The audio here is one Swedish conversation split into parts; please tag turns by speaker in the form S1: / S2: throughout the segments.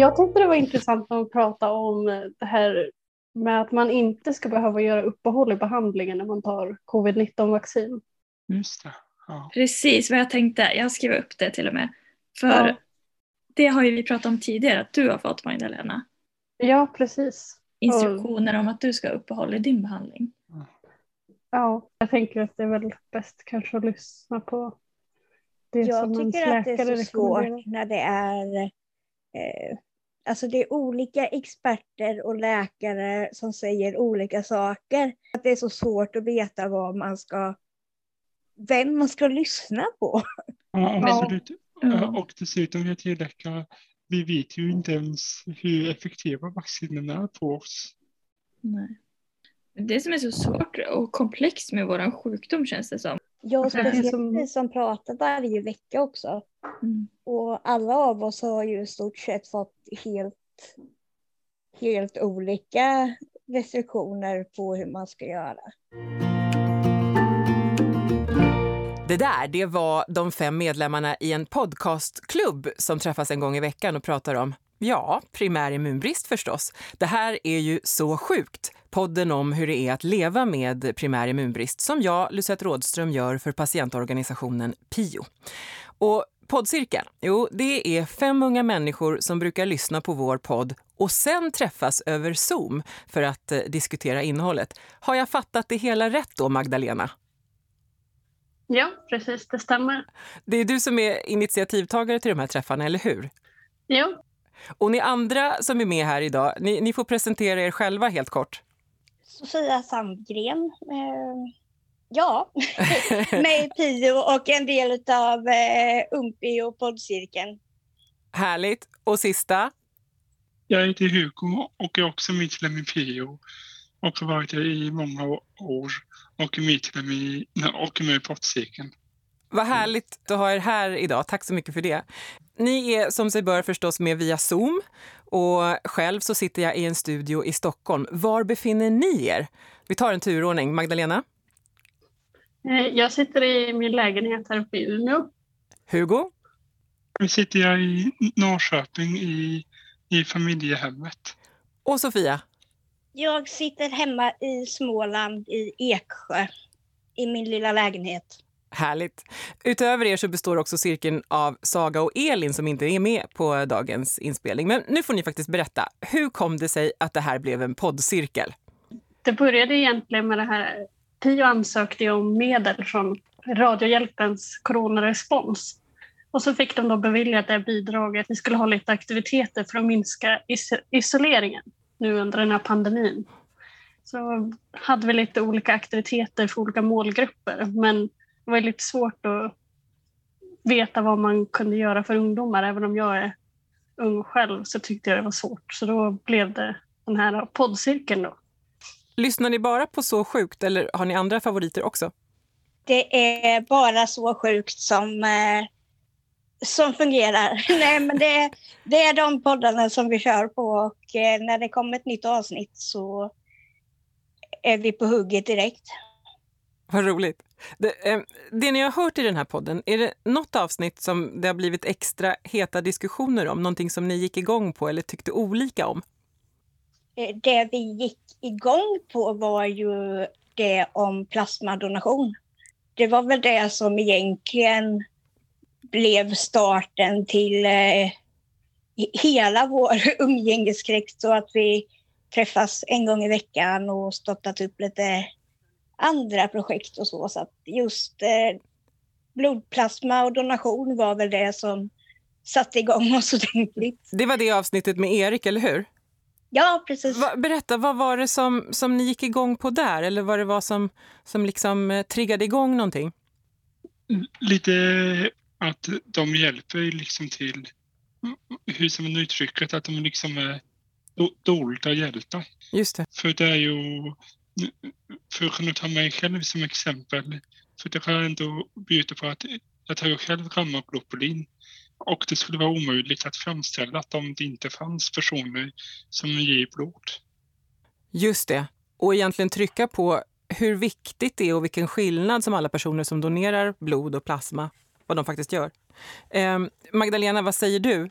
S1: jag tyckte det var intressant att prata om det här med att man inte ska behöva göra uppehåll i behandlingen när man tar covid-19-vaccin.
S2: Just det. Ja.
S3: Precis vad jag tänkte. Jag skrev upp det till och med. För
S1: Ja.
S3: det har ju vi pratat om tidigare att du har fått Magdalena.
S1: Ja, precis.
S3: Instruktioner om att du ska ha uppehåll i din behandling.
S1: Ja, jag tänker att det är väl bäst kanske att lyssna på det
S4: Jag
S1: som ens
S4: tycker att det
S1: läkare
S4: är så svårt när det är eh, Alltså det är olika experter och läkare som säger olika saker. Att det är så svårt att veta vad man ska, vem man ska lyssna på.
S2: Ja, absolut.
S3: Ja.
S2: Och dessutom vet ju läkare, vi vet ju inte ens hur effektiva vaccinen är på oss.
S3: Nej. Det som är så svårt och komplext med vår sjukdom känns det som.
S4: Jag
S1: finns
S4: speciellt
S1: som-
S4: som pratar varje vecka också.
S3: Mm.
S4: Och alla av oss har ju i stort sett fått helt, helt olika restriktioner på hur man ska göra.
S5: Det där det var de fem medlemmarna i en podcastklubb som träffas en gång i veckan och pratar om, ja, primär immunbrist förstås. Det här är ju Så sjukt, podden om hur det är att leva med primär immunbrist som jag, Lucette Rådström, gör för patientorganisationen PIO. Och poddcirkeln, jo, det är fem unga människor som brukar lyssna på vår podd och sen träffas över Zoom för att eh, diskutera innehållet. Har jag fattat det hela rätt då, Magdalena?
S1: Ja, precis, det stämmer.
S5: Det är du som är initiativtagare till de här träffarna, eller hur?
S1: Jo,
S5: Och ni andra som är med här idag, ni, ni får presentera er själva helt kort.
S4: Sofia Sandgren. Eh, ja, med i Pio och en del av eh, Umpi och poddcirkeln.
S5: Härligt. Och sista?
S2: Jag heter Hugo och är också medlem i och har varit det i många år och är medlem i, och med i pottcirkeln.
S5: Vad härligt att ha er här idag. Tack så mycket för det. Ni är som sig bör förstås med via Zoom och själv så sitter jag i en studio i Stockholm. Var befinner ni er? Vi tar en turordning. Magdalena?
S1: eh, jag sitter i min lägenhet här uppe i Umeå.
S5: Hugo?
S2: Nu sitter jag i Norrköping i, i familjehemmet.
S5: Och Sofia?
S4: Jag sitter hemma i Småland i Eksjö i min lilla lägenhet.
S5: Härligt. Utöver er så består också cirkeln av Saga och Elin som inte är med på dagens inspelning. Men nu får ni faktiskt berätta. Hur kom det sig att det här blev en poddcirkel?
S1: Det började egentligen med det här, Pio ansökte om medel från Radiohjälpens coronarespons. Och så fick de då beviljat det här bidraget. Vi skulle ha lite aktiviteter för att minska is- isoleringen nu under den här pandemin. Så hade vi lite olika aktiviteter för olika målgrupper. Men det var lite svårt att veta vad man kunde göra för ungdomar. Även om jag är ung själv så tyckte jag det var svårt. Så då blev det den här poddcirkeln då.
S5: Lyssnar ni bara på Så sjukt eller har ni andra favoriter också?
S4: Det är bara så sjukt som, eh, som fungerar. Nej, men det, det är de poddarna som vi kör på och eh, när det kommer ett nytt avsnitt så är vi på hugget direkt.
S5: Vad roligt. Det, eh, det ni har hört i den här podden, är det något avsnitt som det har blivit extra heta diskussioner om? Någonting som ni gick igång på eller tyckte olika om?
S4: Eh, det vi gick igång på var ju det om plasmadonation. Det var väl det som egentligen blev starten till eh, hela vår umgängeskrets, så att vi träffas en gång i veckan och stöttat upp lite andra projekt och så. Så att just eh, blodplasma och donation var väl det som satte igång oss ordentligt.
S5: Det var det avsnittet med Erik, eller hur?
S4: Ja, precis.
S5: Va, berätta, vad var det som, som ni gick igång på där? Eller vad det var som, som liksom eh, triggade igång någonting?
S2: Lite att de hjälper liksom till, hur ska man uttrycka det, att de liksom är do- dolda hjältar.
S5: Just det.
S2: För det är ju, för att kunna ta mig själv som exempel, för det kan jag ändå byta på att jag tar ju själv gammaglobulin och det skulle vara omöjligt att framställa att om det inte fanns personer som ger blod.
S5: Just det. Och egentligen trycka på hur viktigt det är och vilken skillnad som alla personer som donerar blod och plasma, vad de faktiskt gör. Eh, Magdalena, vad säger du?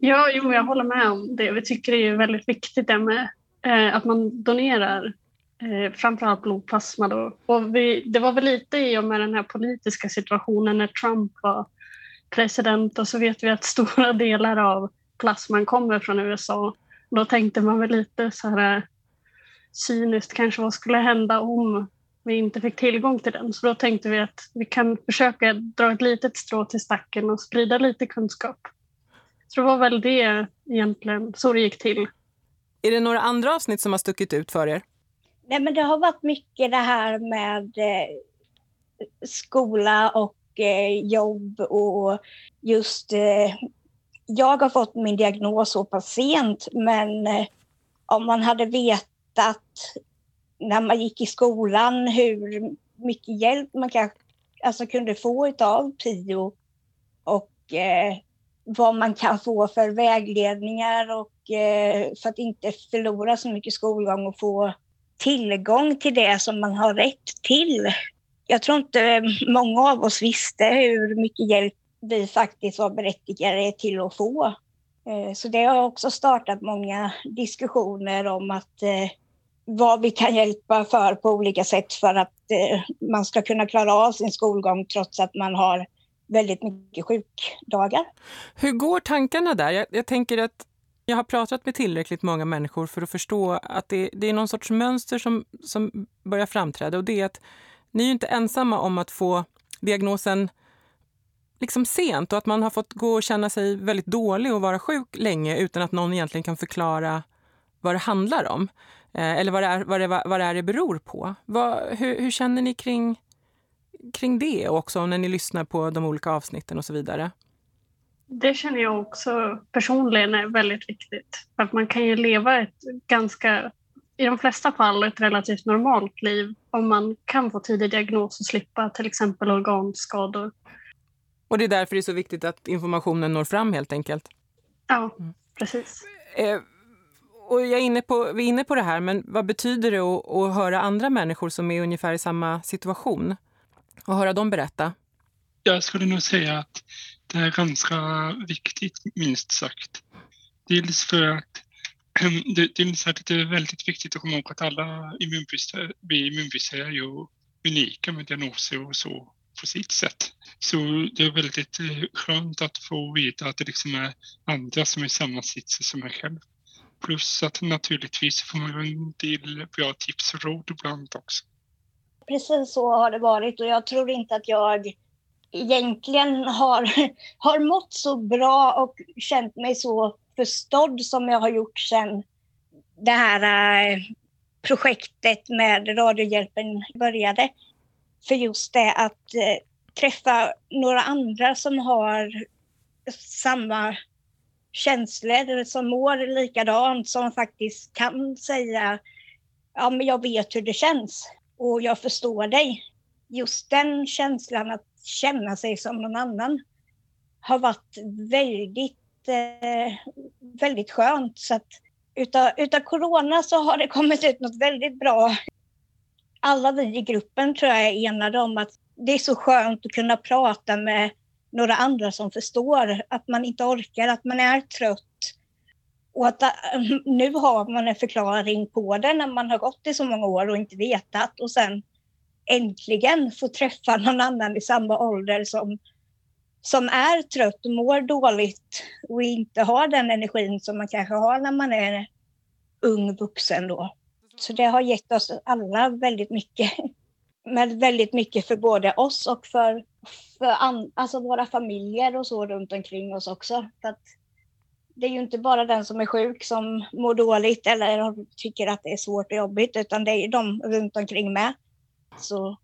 S1: Ja, jo, jag håller med om det. Vi tycker det är väldigt viktigt det med eh, att man donerar eh, framförallt blodplasma. Då. Och vi, det var väl lite i och med den här politiska situationen när Trump var president och så vet vi att stora delar av plasman kommer från USA. Då tänkte man väl lite så här eh, cyniskt kanske vad skulle hända om vi inte fick tillgång till den. Så då tänkte vi att vi kan försöka dra ett litet strå till stacken och sprida lite kunskap. Så det var väl det egentligen, så det gick till.
S5: Är det några andra avsnitt som har stuckit ut för er?
S4: Nej, men det har varit mycket det här med eh, skola och eh, jobb och just eh, jag har fått min diagnos så pass sent men eh, om man hade vetat när man gick i skolan hur mycket hjälp man kanske alltså kunde få av PIO och eh, vad man kan få för vägledningar och eh, för att inte förlora så mycket skolgång och få tillgång till det som man har rätt till. Jag tror inte eh, många av oss visste hur mycket hjälp vi faktiskt var berättigade till att få. Eh, så det har också startat många diskussioner om att eh, vad vi kan hjälpa för på olika sätt för att eh, man ska kunna klara av sin skolgång trots att man har väldigt mycket sjukdagar.
S5: Hur går tankarna där? Jag, jag tänker att jag har pratat med tillräckligt många människor för att förstå att det, det, är någon sorts mönster som, som börjar framträda och det är att ni är inte ensamma om att få diagnosen liksom sent och att man har fått gå och känna sig väldigt dålig och vara sjuk länge utan att någon egentligen kan förklara vad det handlar om. Eh, eller vad det är, vad det, vad det, är det beror på. Vad, hur, hur, känner ni kring, kring det också när ni lyssnar på de olika avsnitten och så vidare?
S1: Det känner jag också personligen är väldigt viktigt. För att man kan ju leva ett ganska, i de flesta fall, ett relativt normalt liv om man kan få tidig diagnos och slippa till exempel organskador.
S5: Och det är därför det är så viktigt att informationen når fram helt enkelt?
S1: Ja, precis.
S5: Eh, och jag är inne på, vi är inne på det här, men vad betyder det att, att höra andra människor som är ungefär i samma situation och höra dem berätta?
S2: Jag skulle nog säga att det är ganska viktigt, minst sagt. Dels för att dels att det är väldigt viktigt att komma ihåg att alla immunbrister, vi immunbrister är ju unika med diagnoser och så på sitt sätt. Så det är väldigt eh, skönt att få veta att det liksom är andra som är i samma sits som jag själv. Plus att naturligtvis får man en del bra tips och råd ibland också.
S4: Precis så har det varit och jag tror inte att jag egentligen har, har mått så bra och känt mig så förstådd som jag har gjort sedan det här eh, projektet med Radiohjälpen började. För just det att eh, träffa några andra som har samma känslor, som mår likadant, som faktiskt kan säga ja, men jag vet hur det känns och jag förstår dig. Just den känslan att känna sig som någon annan har varit väldigt, eh, väldigt skönt. Så att utav, utav corona så har det kommit ut något väldigt bra. Alla vi i gruppen tror jag är enade om att det är så skönt att kunna prata med några andra som förstår att man inte orkar, att man är trött. Och att eh, nu har man en förklaring på det när man har gått i så många år och inte vetat och sen äntligen få träffa någon annan i samma ålder som, som är trött och mår dåligt och inte har den energin som man kanske har när man är ung vuxen då. Så det har gett oss alla väldigt mycket. Men väldigt mycket för både oss och för för an, alltså våra familjer och så runt omkring oss också. För att det är ju inte bara den som är sjuk som mår dåligt eller tycker att det är svårt och jobbigt, utan det är de runt omkring med. Så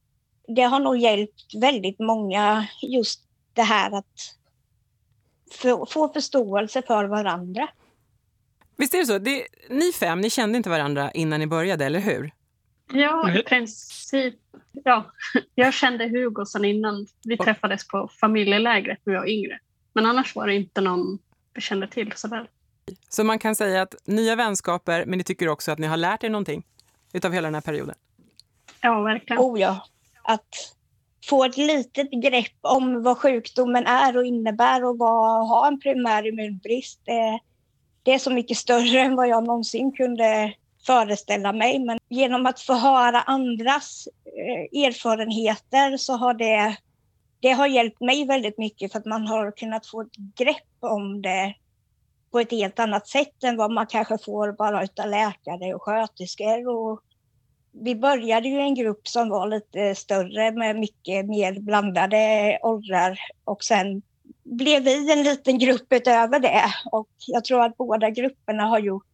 S4: det har nog hjälpt väldigt många just det här att få, få förståelse för varandra.
S5: Visst är det så? Det, ni fem, ni kände inte varandra innan ni började, eller hur?
S1: Ja, i princip. Ja, jag kände Hugo sedan innan vi träffades på familjelägret när jag var yngre. Men annars var det inte någon kände till så väl.
S5: Så man kan säga att nya vänskaper, men ni tycker också att ni har lärt er någonting utav hela den här perioden?
S1: Ja, verkligen.
S4: Oh ja. Att få ett litet grepp om vad sjukdomen är och innebär och vad ha en primär immunbrist. Det, det är så mycket större än vad jag någonsin kunde föreställa mig. Men genom att få höra andras eh, erfarenheter så har det, det har hjälpt mig väldigt mycket för att man har kunnat få ett grepp om det på ett helt annat sätt än vad man kanske får bara av läkare och sköterskor. Och vi började ju en grupp som var lite större med mycket mer blandade åldrar och sen blev vi en liten grupp utöver det och jag tror att båda grupperna har gjort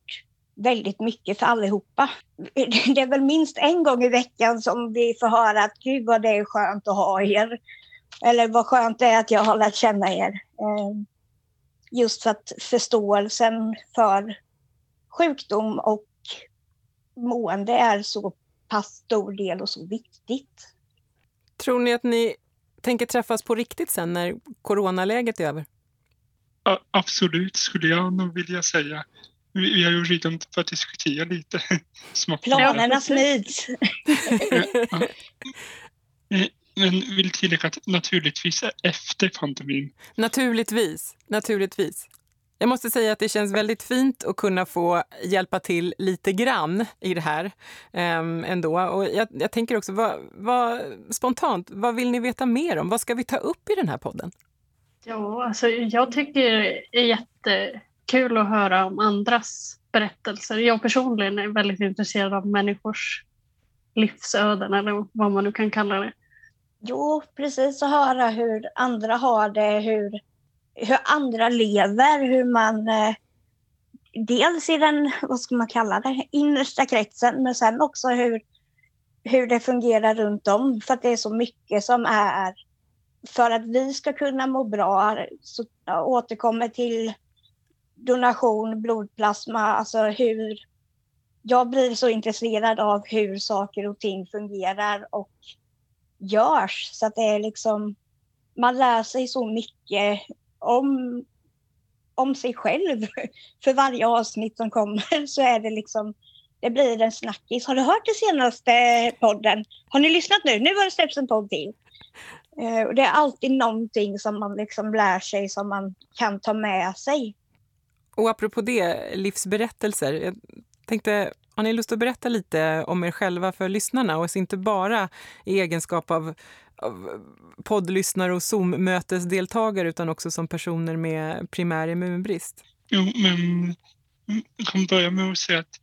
S4: väldigt mycket för allihopa. Det är väl minst en gång i veckan som vi får höra att gud vad det är skönt att ha er. Eller vad skönt det är att jag har lärt känna er. Eh, just för att förståelsen för sjukdom och mående är så pass stor del och så viktigt.
S5: Tror ni att ni tänker träffas på riktigt sen när coronaläget är över?
S2: absolut, skulle jag nog vilja säga. Vi, vi har ju redan börjat diskutera lite.
S4: Planerna smids.
S2: Men vill tillägga att naturligtvis efter pandemin.
S5: Naturligtvis, naturligtvis. Jag måste säga att det känns väldigt fint att kunna få hjälpa till lite grann i det här um, ändå. Och jag, jag tänker också, vad, vad, spontant, vad vill ni veta mer om? Vad ska vi ta upp i den här podden?
S1: Ja, alltså jag tycker det är jättekul att höra om andras berättelser. Jag personligen är väldigt intresserad av människors livsöden eller vad man nu kan kalla det.
S4: Jo, precis att höra hur andra har det, hur hur andra lever, hur man eh, dels i den, vad ska man kalla det, innersta kretsen, men sen också hur, hur det fungerar runt om. För att det är så mycket som är för att vi ska kunna må bra. Så jag återkommer till donation, blodplasma, alltså hur jag blir så intresserad av hur saker och ting fungerar och görs. Så att det är liksom, man lär sig så mycket om, om sig själv. För varje avsnitt som kommer så är det liksom, det blir en snackis. Har du hört den senaste podden? Har ni lyssnat nu? Nu har det släppts en podd till. Eh, det är alltid någonting som man liksom lär sig som man kan ta med sig.
S5: Och apropå det, livsberättelser. Jag tänkte, har ni lust att berätta lite om er själva för lyssnarna och inte bara i egenskap av poddlyssnare och Zoom-mötesdeltagare utan också som personer med primär immunbrist?
S2: Jo, men jag kan börja med att säga att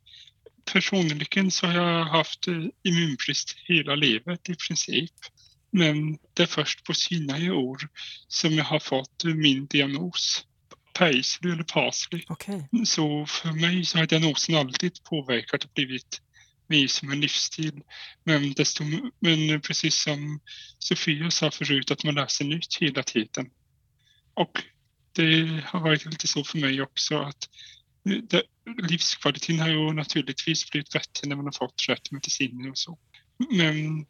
S2: personligen så har jag haft immunbrist hela livet i princip. Men det är först på senare år som jag har fått min diagnos. Paisley eller Parsley.
S5: Okay.
S2: Så för mig så har diagnosen alltid påverkat och blivit mig som en livsstil. Men, desto, men precis som Sofia sa förut, att man lär sig nytt hela tiden. Och det har varit lite så för mig också att det, livskvaliteten har ju naturligtvis blivit bättre när man har fått rätt mediciner och så. Men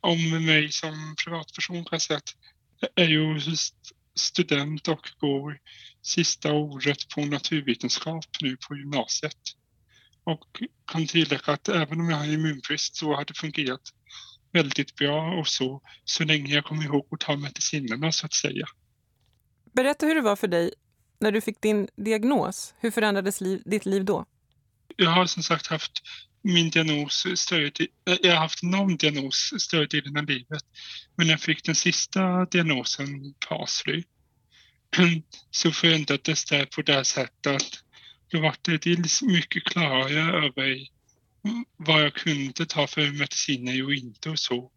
S2: om mig som privatperson kan jag säga att jag är ju student och går sista året på naturvetenskap nu på gymnasiet. Och kan tillägga att även om jag har immunbrist så har det fungerat väldigt bra och så, så länge jag kommer ihåg att ta medicinerna så att säga.
S5: Berätta hur det var för dig när du fick din diagnos. Hur förändrades liv, ditt liv då?
S2: Jag har som sagt haft min diagnos större jag har haft någon diagnos större delen av livet. Men jag fick den sista diagnosen, PASLY, så förändrades det på det sättet att då var det dels mycket klarare över vad jag kunde ta för mediciner och inte och så.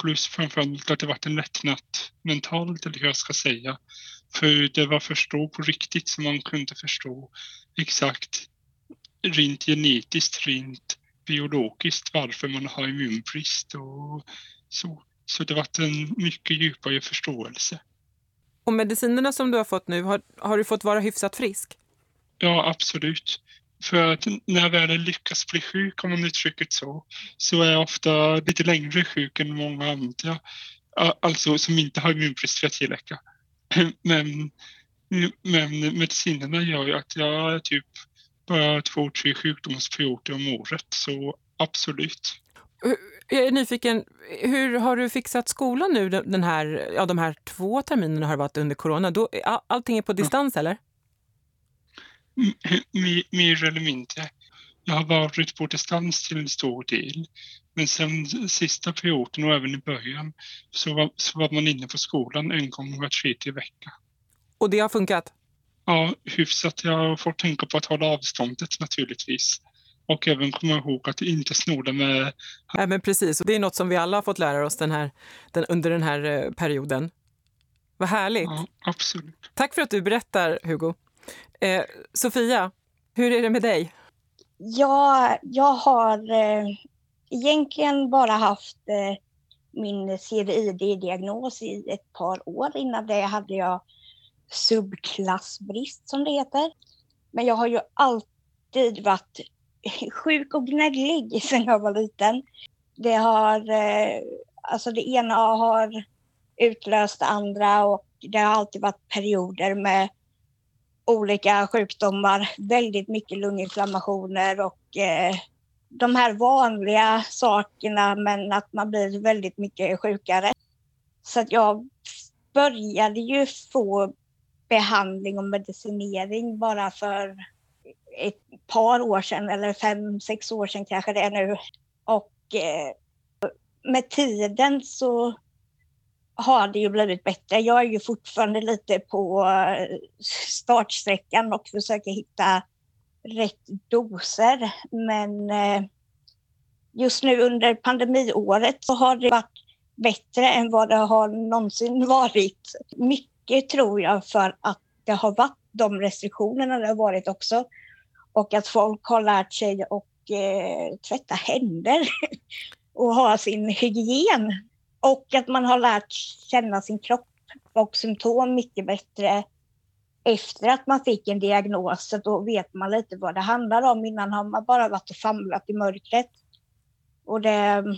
S2: Plus framförallt att det var en lättnad mentalt, eller hur jag ska säga. För det var förstå på riktigt som man kunde förstå exakt rent genetiskt, rent biologiskt varför man har immunbrist och så. Så det var en mycket djupare förståelse.
S5: Och medicinerna som du har fått nu, har, har du fått vara hyfsat frisk?
S2: Ja, absolut. För att när jag väl lyckas bli sjuk, om man uttrycker det så, så är jag ofta lite längre sjuk än många andra. Alltså som inte har immunbrist för att tillägga. Men, men medicinerna gör ju att jag är typ bara två, tre sjukdomsperioder om året. Så absolut.
S5: Jag är nyfiken, hur har du fixat skolan nu den här, ja, de här två terminerna har varit under corona? Då, allting är på distans eller?
S2: Mer eller mindre. Jag har varit på distans till en stor del. Men sen sista perioden och även i början så var, så var man inne på skolan en gång var tredje vecka.
S5: Och det har funkat?
S2: Ja, hyfsat. Jag får tänka på att hålla avståndet naturligtvis. Och även komma ihåg att inte snoda med...
S5: Nej, men precis. Det är något som vi alla har fått lära oss den här, den, under den här eh, perioden. Vad härligt.
S2: Ja, absolut.
S5: Tack för att du berättar, Hugo. Eh, Sofia, hur är det med dig?
S4: Ja, jag har eh, egentligen bara haft eh, min CVID-diagnos i ett par år. Innan det hade jag subklassbrist som det heter. Men jag har ju alltid varit sjuk och gnällig sedan jag var liten. Det har, eh, alltså det ena har utlöst det andra och det har alltid varit perioder med olika sjukdomar, väldigt mycket lunginflammationer och eh, de här vanliga sakerna men att man blir väldigt mycket sjukare. Så att jag började ju få behandling och medicinering bara för ett par år sedan eller fem, sex år sedan kanske det är nu. Och eh, med tiden så har det ju blivit bättre. Jag är ju fortfarande lite på eh, startsträckan och försöker hitta rätt doser. Men eh, just nu under pandemiåret så har det varit bättre än vad det har någonsin varit. Mycket tror jag för att det har varit de restriktionerna det har varit också. Och att folk har lärt sig att eh, tvätta händer och ha sin hygien. Och att man har lärt känna sin kropp och symptom mycket bättre efter att man fick en diagnos. Då vet man lite vad det handlar om. Innan har man bara varit och famlat i mörkret. Och det mm,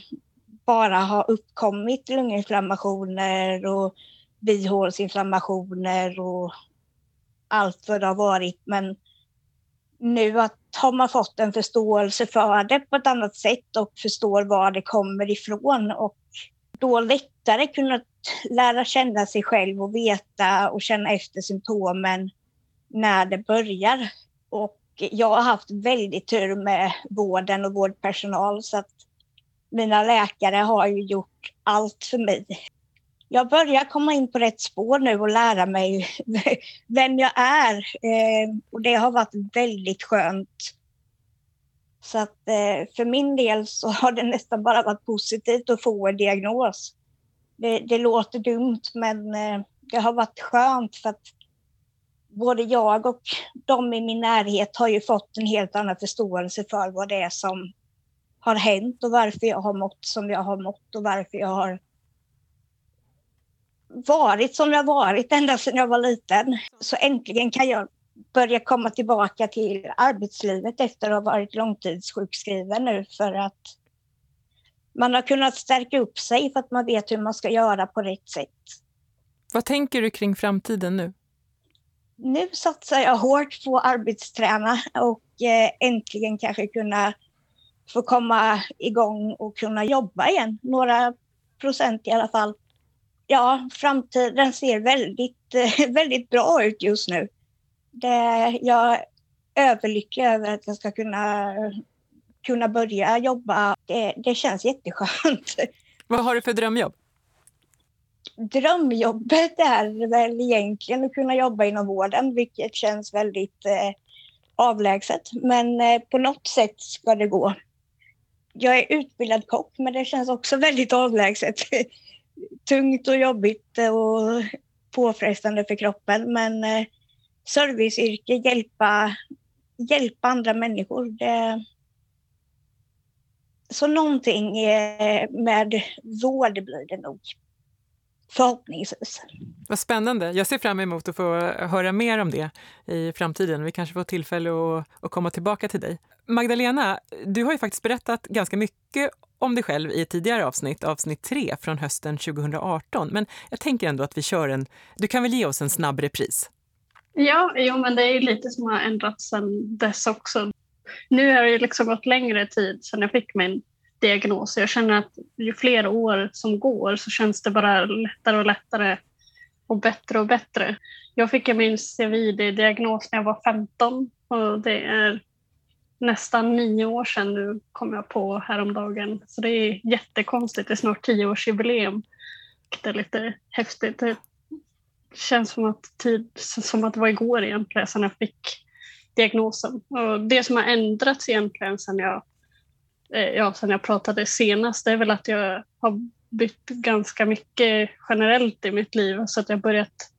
S4: bara har uppkommit lunginflammationer och bihålsinflammationer och allt vad det har varit. Men nu att har man fått en förståelse för det på ett annat sätt och förstår var det kommer ifrån och då lättare kunnat lära känna sig själv och veta och känna efter symptomen när det börjar. Och jag har haft väldigt tur med vården och vårdpersonal så att mina läkare har ju gjort allt för mig. Jag börjar komma in på rätt spår nu och lära mig vem jag är. Eh, och det har varit väldigt skönt. Så att eh, för min del så har det nästan bara varit positivt att få en diagnos. Det, det låter dumt men eh, det har varit skönt för att både jag och de i min närhet har ju fått en helt annan förståelse för vad det är som har hänt och varför jag har mått som jag har mått och varför jag har varit som jag varit ända sedan jag var liten. Så äntligen kan jag börja komma tillbaka till arbetslivet efter att ha varit långtidssjukskriven nu för att man har kunnat stärka upp sig för att man vet hur man ska göra på rätt sätt.
S5: Vad tänker du kring framtiden nu?
S4: Nu satsar jag hårt på arbetsträna och eh, äntligen kanske kunna få komma igång och kunna jobba igen. Några procent i alla fall. Ja, framtiden ser väldigt, eh, väldigt bra ut just nu. Det, jag är överlycklig över att jag ska kunna, kunna börja jobba. Det, det känns jätteskönt.
S5: Vad har du för drömjobb?
S4: Drömjobbet är väl egentligen att kunna jobba inom vården, vilket känns väldigt eh, avlägset. Men eh, på något sätt ska det gå. Jag är utbildad kock, men det känns också väldigt avlägset. Tungt och jobbigt och påfrestande för kroppen. Men eh, serviceyrke, hjälpa, hjälpa andra människor. Det, så någonting eh, med vård blir det nog. Förhoppningsvis.
S5: Vad spännande. Jag ser fram emot att få höra mer om det i framtiden. Vi kanske får tillfälle att, att komma tillbaka till dig. Magdalena, du har ju faktiskt berättat ganska mycket om dig själv i ett tidigare avsnitt, avsnitt 3 från hösten 2018. Men jag tänker ändå att vi kör en... Du kan väl ge oss en snabb repris?
S1: Ja, jo, men det är lite som har ändrats sedan dess också. Nu har det liksom gått längre tid sedan jag fick min diagnos. Jag känner att ju fler år som går så känns det bara lättare och lättare och bättre och bättre. Jag fick min CVD-diagnos när jag var 15 och det är nästan nio år sedan nu kom jag på häromdagen. Så det är jättekonstigt, det är snart tioårsjubileum. Det är lite häftigt. Det känns som att, tid, som att det var igår egentligen sedan jag fick diagnosen. Och det som har ändrats egentligen sedan jag, eh, ja, sedan jag pratade senast det är väl att jag har bytt ganska mycket generellt i mitt liv så att jag har börjat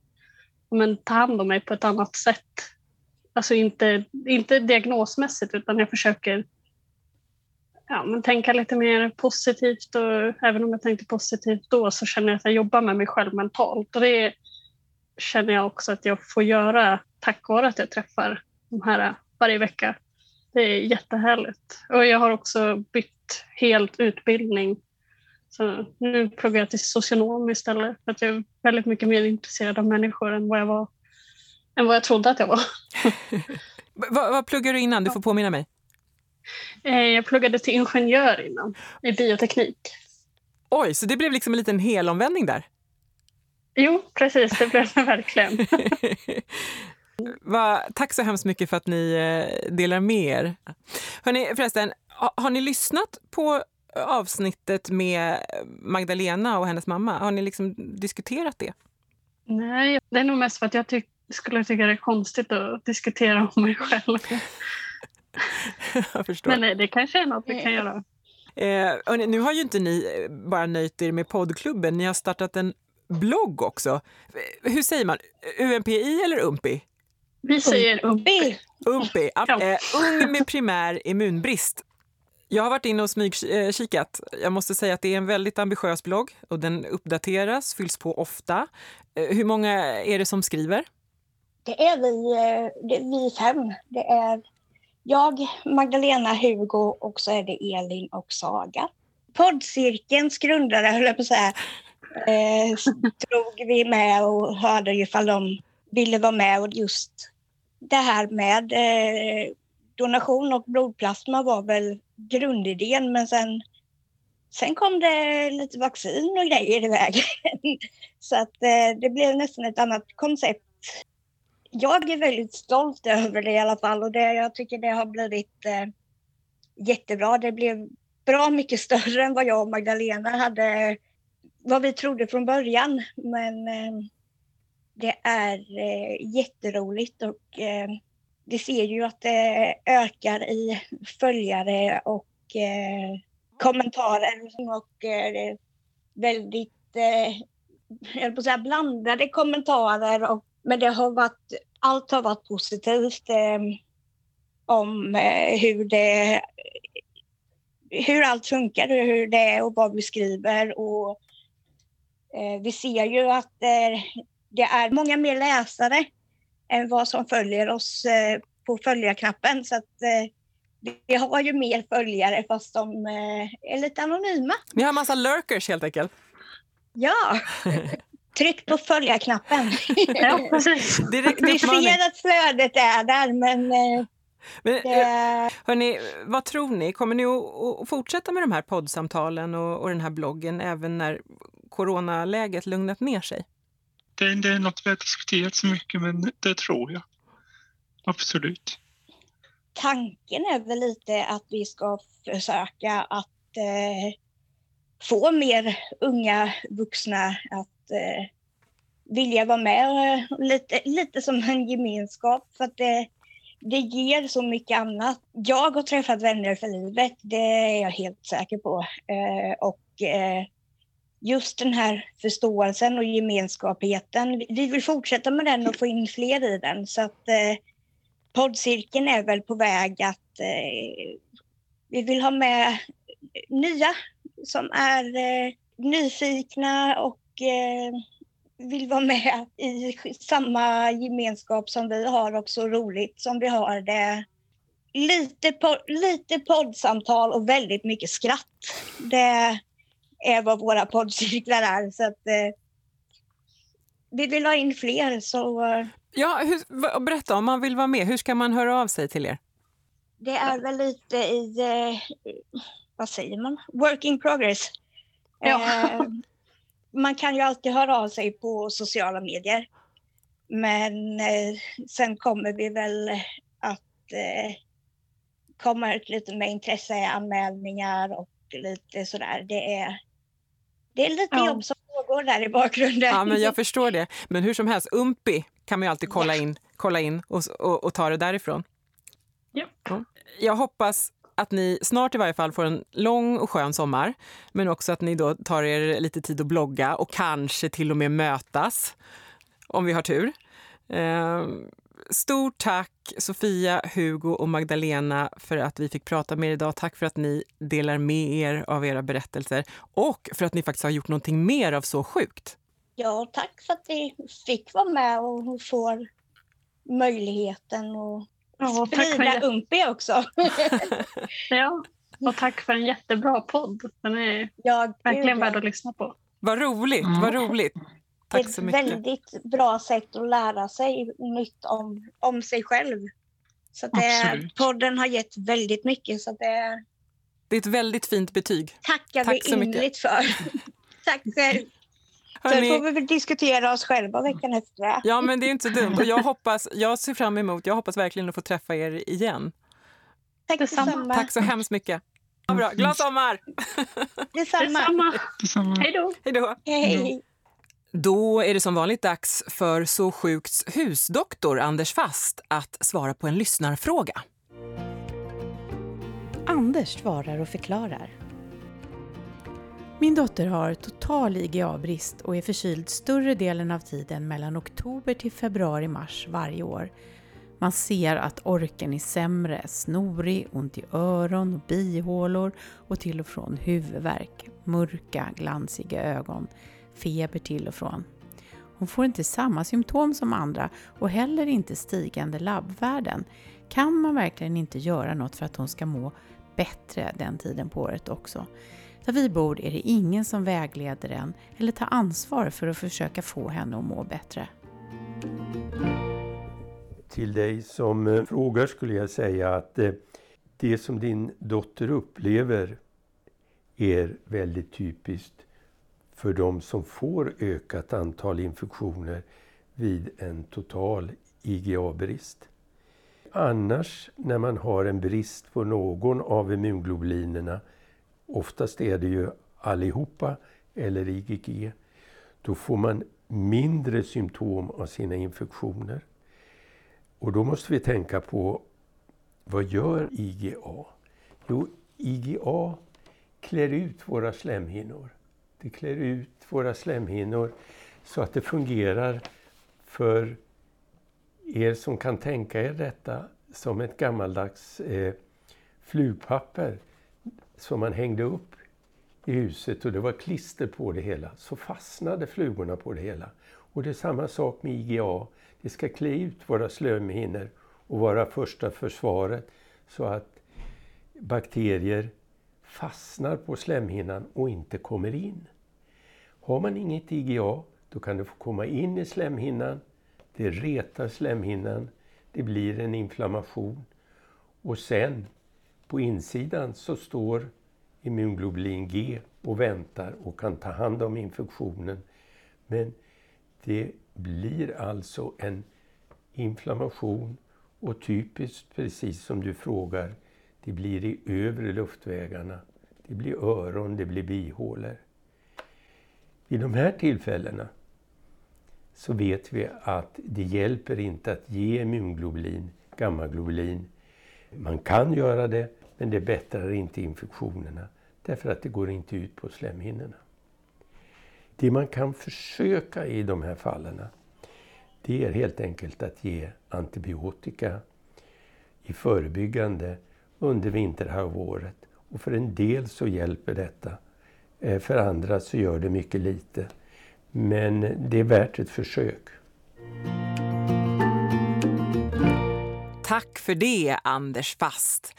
S1: men, ta hand om mig på ett annat sätt. Alltså inte, inte diagnosmässigt utan jag försöker ja, men tänka lite mer positivt och även om jag tänkte positivt då så känner jag att jag jobbar med mig själv mentalt och det känner jag också att jag får göra tack vare att jag träffar de här varje vecka. Det är jättehärligt. Och jag har också bytt helt utbildning. Så nu pluggar jag till socionom istället för att jag är väldigt mycket mer intresserad av människor än vad jag var än vad jag trodde att jag var.
S5: vad, vad pluggar du innan? Du får påminna mig.
S1: Eh, jag pluggade till ingenjör innan, i bioteknik.
S5: Oj, så det blev liksom en liten helomvändning där?
S1: Jo, precis, det blev det verkligen.
S5: Va, tack så hemskt mycket för att ni eh, delar med er. Hörrni, förresten, har, ni lyssnat på avsnittet med Magdalena och hennes mamma? Har ni liksom diskuterat det?
S1: Nej, det är nog mest för att jag ty skulle tycka det är konstigt att diskutera om mig själv.
S5: jag förstår.
S1: Men nej, det kanske är något vi kan göra.
S5: Eh, nu har ju inte ni bara nöjt er med poddklubben, ni har startat en blogg också. Hur säger man? UMPI eller UMPI?
S1: Vi säger UMPI.
S5: UMPI, ja. eh, Ung med primär immunbrist. Jag har varit inne och smygkikat. Jag måste säga att det är en väldigt ambitiös blogg och den uppdateras, fylls på ofta. Eh, hur många är det som skriver?
S4: Det är vi, eh, det är vi fem. Det är jag, Magdalena, Hugo och så är det Elin och Saga. Poddcirkelns grundare, höll jag på att säga, eh, drog vi med och hörde ifall de ville vara med. Och just det här med eh, donation och blodplasma var väl grundidén, men sen, sen kom det lite vaccin och grejer i vägen. Så att eh, det blev nästan ett annat koncept. Jag är väldigt stolt över det i alla fall och det, jag tycker det har blivit eh, jättebra. Det blev bra mycket större än vad jag och Magdalena hade vad vi trodde från början. Men eh, det är eh, jätteroligt och eh, vi ser ju att det ökar i följare och eh, kommentarer och eh, väldigt eh, jag på säga, blandade kommentarer. Och, men det har varit, allt har varit positivt eh, om eh, hur det hur allt funkar, hur det är och vad vi skriver och Eh, vi ser ju att eh, det är många mer läsare än vad som följer oss eh, på följarknappen. Så att vi har ju mer följare fast de är lite anonyma.
S5: Ni har massa lurkers helt enkelt?
S4: Ja. Tryck på följarknappen.
S1: ja.
S4: Vi ser att flödet är där, men...
S5: men det... hörni, vad tror ni? Kommer ni att fortsätta med de här poddsamtalen och, och den här bloggen även när coronaläget lugnat ner sig?
S2: Det, det är något vi har diskuterat så mycket, men det tror jag. Absolut.
S4: Tanken är väl lite att vi ska försöka att eh, få mer unga vuxna att eh, vilja vara med. Eh, lite, lite som en gemenskap. För att det, det ger så mycket annat. Jag har träffat vänner för livet, det är jag helt säker på. Eh, och eh, just den här förståelsen och gemenskapheten, Vi vill fortsätta med den och få in fler i den. Så att eh, poddcirkeln är väl på väg att eh, vi vill ha med nya som är eh, nyfikna och eh, vill vara med i samma gemenskap som vi har och så roligt som vi har det. Lite, po lite poddsamtal och väldigt mycket skratt. Det, är vad våra poddcirklar är. Så att, eh, vi vill ha in fler. Så, eh,
S5: ja, hur, berätta, om man vill vara med, hur ska man höra av sig till er?
S4: Det är väl lite i... Eh, vad säger man, work in progress.
S1: Ja.
S4: Eh, man kan ju alltid höra av sig på sociala medier. Men eh, sen kommer vi väl att eh, komma ut lite med intresseanmälningar och lite sådär. Det är, det är lite
S1: Ja.
S4: jobb som pågår där i bakgrunden.
S5: Ja, men jag förstår det. Men hur som helst, Umpi kan man ju alltid kolla in, kolla in och, och, och ta det därifrån.
S1: Ja.
S5: Ja. Jag hoppas att ni snart i varje fall får en lång och skön sommar. Men också att ni då tar er lite tid att blogga och kanske till och med mötas. Om vi har tur. Eh, stort tack Sofia, Hugo och Magdalena för att vi fick prata med er idag. Tack för att ni delar med er av era berättelser och för att ni faktiskt har gjort någonting mer av Så sjukt.
S4: Ja, tack för att vi fick vara med och får möjligheten att
S1: Ja, och tack för,
S4: sprida
S1: en,
S4: Umpi också.
S1: ja, och tack för en jättebra podd. Den är
S4: Ja,
S1: verkligen värd att lyssna på.
S5: Vad roligt, vad roligt. Tack så
S4: ett
S5: mycket.
S4: väldigt bra sätt att lära sig nytt om, om sig själv. Så det,
S2: Absolut.
S4: podden har gett väldigt mycket. Så det
S5: Det är ett väldigt fint betyg.
S4: tackar
S5: Tack
S4: vi
S5: så mycket.
S4: innerligt för. Tack själv. Sen
S5: Hörrni,
S4: får vi diskutera oss själva veckan efter.
S5: ja, men det är inte så dumt. Och jag hoppas, jag ser fram emot, jag hoppas verkligen att få träffa er igen.
S4: Tack
S1: Detsamma.
S5: Tack så hemskt mycket. Ja, bra. Glad sommar!
S4: detsamma.
S1: Detsamma.
S2: Detsamma.
S1: Hej då!
S5: Hej. Då är det som vanligt dags för Så sjukts husdoktor Anders Fast att svara på en lyssnarfråga.
S6: Anders svarar och förklarar. Min dotter har total IGA-brist och är förkyld större delen av tiden mellan oktober till februari-mars varje år. Man ser att orken är sämre, snorig, ont i öron och bihålor och till och från huvudvärk, mörka, glansiga ögon, feber till och från. Hon får inte samma symptom som andra och heller inte stigande labbvärden. Kan man verkligen inte göra något för att hon ska må bättre den tiden på året också? Där vi bor är det ingen som vägleder en eller tar ansvar för att försöka få henne att må bättre.
S7: Till dig som eh, frågar skulle jag säga att eh, det som din dotter upplever är väldigt typiskt för de som får ökat antal infektioner vid en total IGA-brist. Annars när man har en brist på någon av immunglobulinerna, oftast är det ju allihopa eller IgG, då får man mindre symptom av sina infektioner. Och då måste vi tänka på vad gör IgA? Jo, IgA klär ut våra slemhinnor. Det klär ut våra slemhinnor så att det fungerar för er som kan tänka er detta som ett gammaldags eh, flugpapper som man hängde upp i huset och det var klister på det hela. Så fastnade flugorna på det hela. Och det är samma sak med IgA. Det ska klä ut våra slemhinnor och vara första försvaret så att bakterier fastnar på slemhinnan och inte kommer in. Har man inget IgA då kan det få komma in i slemhinnan. Det retar slemhinnan. Det blir en inflammation. Och sen på insidan så står immunglobulin G och väntar och kan ta hand om infektionen. Men det blir alltså en inflammation och typiskt, precis som du frågar, det blir i övre luftvägarna. Det blir öron, det blir bihålor. Vid de här tillfällena så vet vi att det hjälper inte att ge immunglobulin, gammaglobulin. Man kan göra det, men det bättrar inte infektionerna därför att det går inte ut på slemhinnorna. Det man kan försöka i de här fallen det är helt enkelt att ge antibiotika i förebyggande under vinterhalvåret. Och för en del så hjälper detta. Eh, för andra så gör det mycket lite. Men det är värt ett försök.
S5: Tack för det, Anders Fast.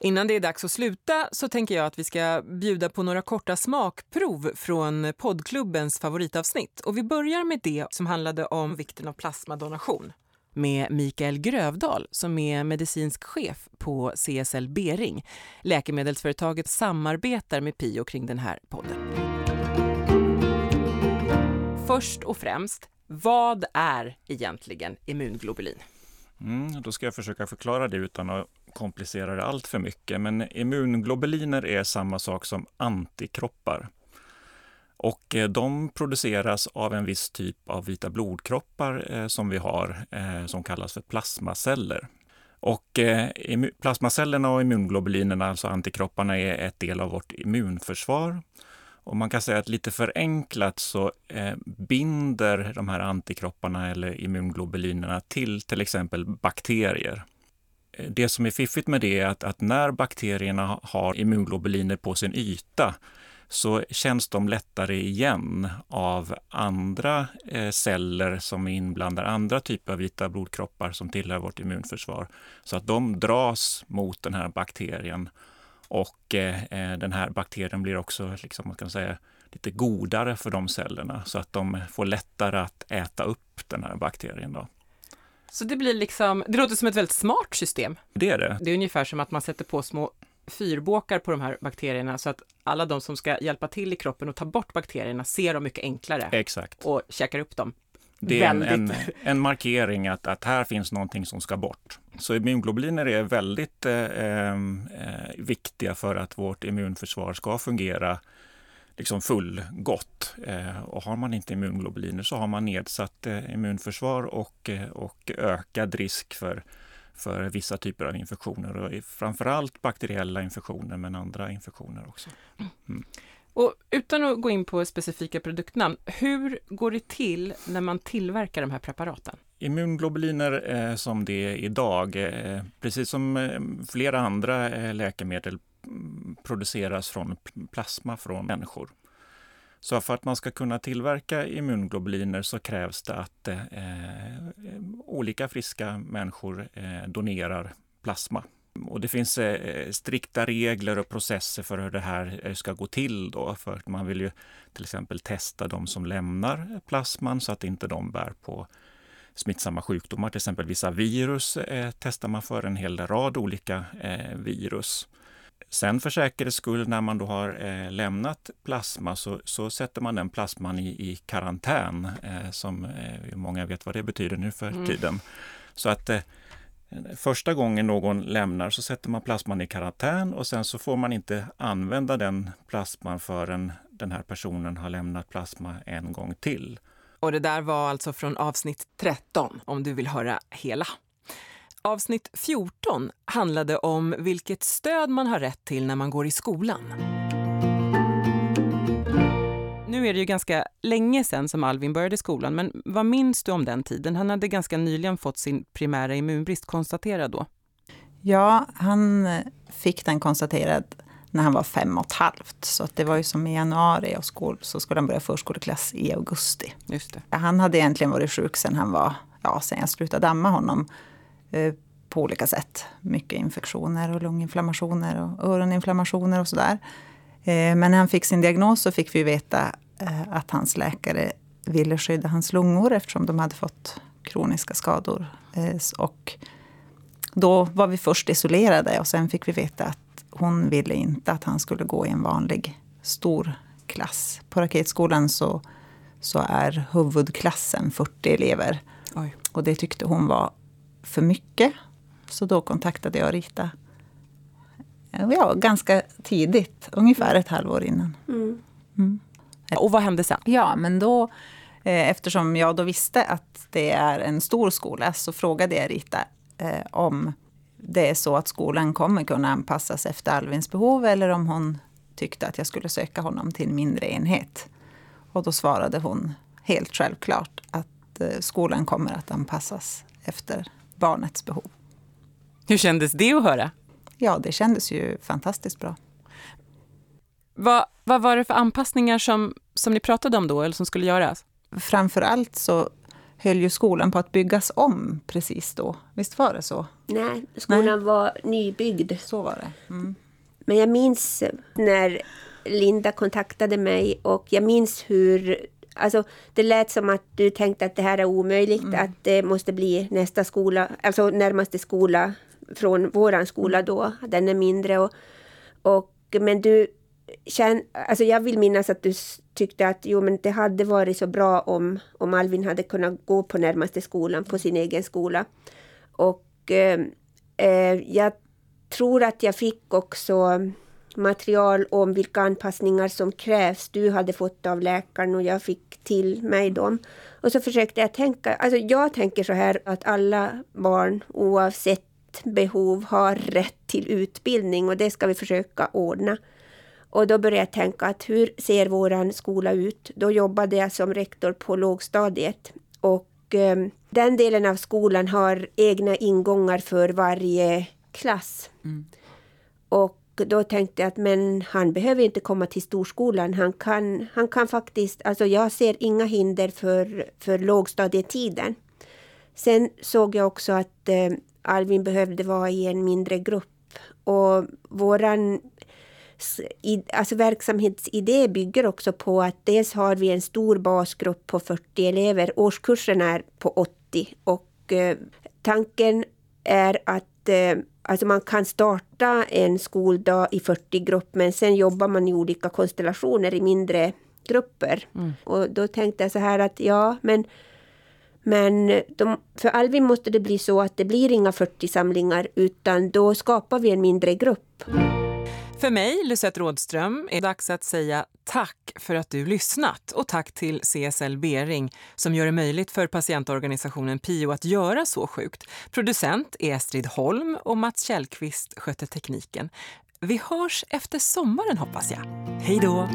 S5: Innan det är dags att sluta så tänker jag att vi ska bjuda på några korta smakprov från poddklubbens favoritavsnitt. Och vi börjar med det som handlade om vikten av plasmadonation. med Mikael Grövdal som är medicinsk chef på CSL Bering. Läkemedelsföretaget samarbetar med Pio kring den här podden. Först och främst, vad är egentligen immunglobulin?
S8: Mm, då ska jag försöka förklara det utan att komplicera det allt för mycket. Men immunglobuliner är samma sak som antikroppar. Och eh, de produceras av en viss typ av vita blodkroppar eh, som vi har, eh, som kallas för plasmaceller. Och plasmacellerna och immunglobulinerna, alltså antikropparna, är ett del av vårt immunförsvar. Och man kan säga att lite förenklat så binder de här antikropparna eller immunglobulinerna till till exempel bakterier. Det som är fiffigt med det är att, att när bakterierna har immunglobuliner på sin yta så känns de lättare igen av andra eh, celler som är inblandade, andra typer av vita blodkroppar som tillhör vårt immunförsvar. Så att de dras mot den här bakterien och eh, eh, den här bakterien blir också liksom, man kan säga, lite godare för de cellerna så att de får lättare att äta upp den här bakterien. Då.
S5: Så det blir liksom, det låter som ett väldigt smart system.
S8: Det är det.
S5: Det är ungefär som att man sätter på små fyrbåkar på de här bakterierna så att alla de som ska hjälpa till i kroppen och ta bort bakterierna ser dem mycket enklare.
S8: Exakt.
S5: Och käkar upp dem.
S8: Det är en, en, en, markering att, att här finns någonting som ska bort. Så immunglobuliner är väldigt eh, eh, viktiga för att vårt immunförsvar ska fungera liksom fullgott. Eh, och har man inte immunglobuliner så har man nedsatt eh, immunförsvar och, eh, och ökad risk för för vissa typer av infektioner och framförallt bakteriella infektioner men andra infektioner också. Mm.
S5: Och utan att gå in på specifika produktnamn, hur går det till när man tillverkar de här preparaten?
S8: Immunglobuliner eh, som det är idag, eh, precis som eh, flera andra läkemedel produceras från plasma från människor. Så för att man ska kunna tillverka immunglobuliner så krävs det att eh, eh, olika friska människor eh, donerar plasma. Och det finns eh, strikta regler och processer för hur det här eh, ska gå till. Då, för att man vill ju till exempel testa de som lämnar plasman så att inte de bär på smittsamma sjukdomar. Till exempel vissa virus eh, testar man för en hel rad olika eh, virus. Sen för säkerhets skull när man då har eh, lämnat plasma så, så, sätter man den plasman i, i karantän, eh, som eh, många vet vad det betyder nu för mm. tiden. Så att eh, första gången någon lämnar så sätter man plasman i karantän och sen så får man inte använda den plasman förrän den här personen har lämnat plasma en gång till.
S5: Och det där var alltså från avsnitt 13 om du vill höra hela. Avsnitt 14 handlade om vilket stöd man har rätt till när man går i skolan. Nu är det ju ganska länge sedan som Alvin började skolan, men vad minns du om den tiden? Han hade ganska nyligen fått sin primära immunbrist konstaterad då.
S6: Ja, han fick den konstaterad när han var fem och ett halvt. Så det var ju som i januari och skol, så skulle han börja förskoleklass i augusti.
S5: Just det.
S6: Han hade egentligen varit sjuk sen han var, ja, sen jag slutade damma honom. Eh, på olika sätt. Mycket infektioner och lunginflammationer och öroninflammationer och sådär. Eh, men när han fick sin diagnos så fick vi veta eh, att hans läkare ville skydda hans lungor eftersom de hade fått kroniska skador. Och då var vi först isolerade och sen fick vi veta att hon ville inte att han skulle gå i en vanlig stor klass. På raketskolan så, så är huvudklassen 40 elever. Oj. Och det tyckte hon var för mycket. Så då kontaktade jag Rita ja, ganska tidigt, ungefär ett halvår innan. Mm.
S5: Mm. Och vad hände sen?
S6: Ja, men då, eh, eftersom jag då visste att det är en stor skola så frågade jag Rita eh, om det är så att skolan kommer kunna anpassas efter Alvins behov eller om hon tyckte att jag skulle söka honom till en mindre enhet. Och då svarade hon helt självklart att eh, skolan kommer att anpassas efter barnets behov.
S5: Hur kändes det att höra?
S6: Ja, det kändes ju fantastiskt bra.
S5: Vad, vad var det för anpassningar som, som ni pratade om då, eller som skulle göras?
S6: Framför allt så höll ju skolan på att byggas om precis då. Visst var det så?
S9: Nej, skolan Nej. var nybyggd.
S6: Så var det. Mm.
S9: Men jag minns när Linda kontaktade mig och jag minns hur Alltså, det lät som att du tänkte att det här är omöjligt, mm. att det måste bli nästa skola, alltså närmaste skola från våran skola då, den är mindre. Och, och, men du känn, alltså jag vill minnas att du tyckte att jo, men det hade varit så bra om, om Alvin hade kunnat gå på närmaste skolan, på sin egen skola. Och eh, eh jag tror att jag fick också material om vilka anpassningar som krävs. Du hade fått av läkaren och jag fick till mig dem. Och så försökte jag tänka, alltså jag tänker så här att alla barn oavsett behov har rätt till utbildning och det ska vi försöka ordna. Och då började jag tänka att hur ser våran skola ut? Då jobbade jag som rektor på lågstadiet och eh, den delen av skolan har egna ingångar för varje klass. Mm. Och då tänkte jag att men han behöver inte komma till storskolan. Han kan, han kan faktiskt, alltså jag ser inga hinder för, för lågstadietiden. Sen såg jag också att eh, Alvin behövde vara i en mindre grupp. Och våran alltså verksamhetsidé bygger också på att dels har vi en stor basgrupp på 40 elever. Årskursen är på 80 och eh, tanken är att eh, alltså man kan starta en skoldag i 40 grupp men sen jobbar man i olika konstellationer i mindre grupper. Mm. Och då tänkte jag så här att ja, men men de, för Alvin måste det bli så att det blir inga 40 samlingar utan då skapar vi en mindre grupp.
S5: För mig, Lisette Rådström, är det dags att säga tack för att du lyssnat och tack till CSL Bering som gör det möjligt för patientorganisationen PIO att göra Så sjukt. Producent är Estrid Holm och Mats Källqvist sköter tekniken. Vi hörs efter sommaren hoppas jag. Hej då!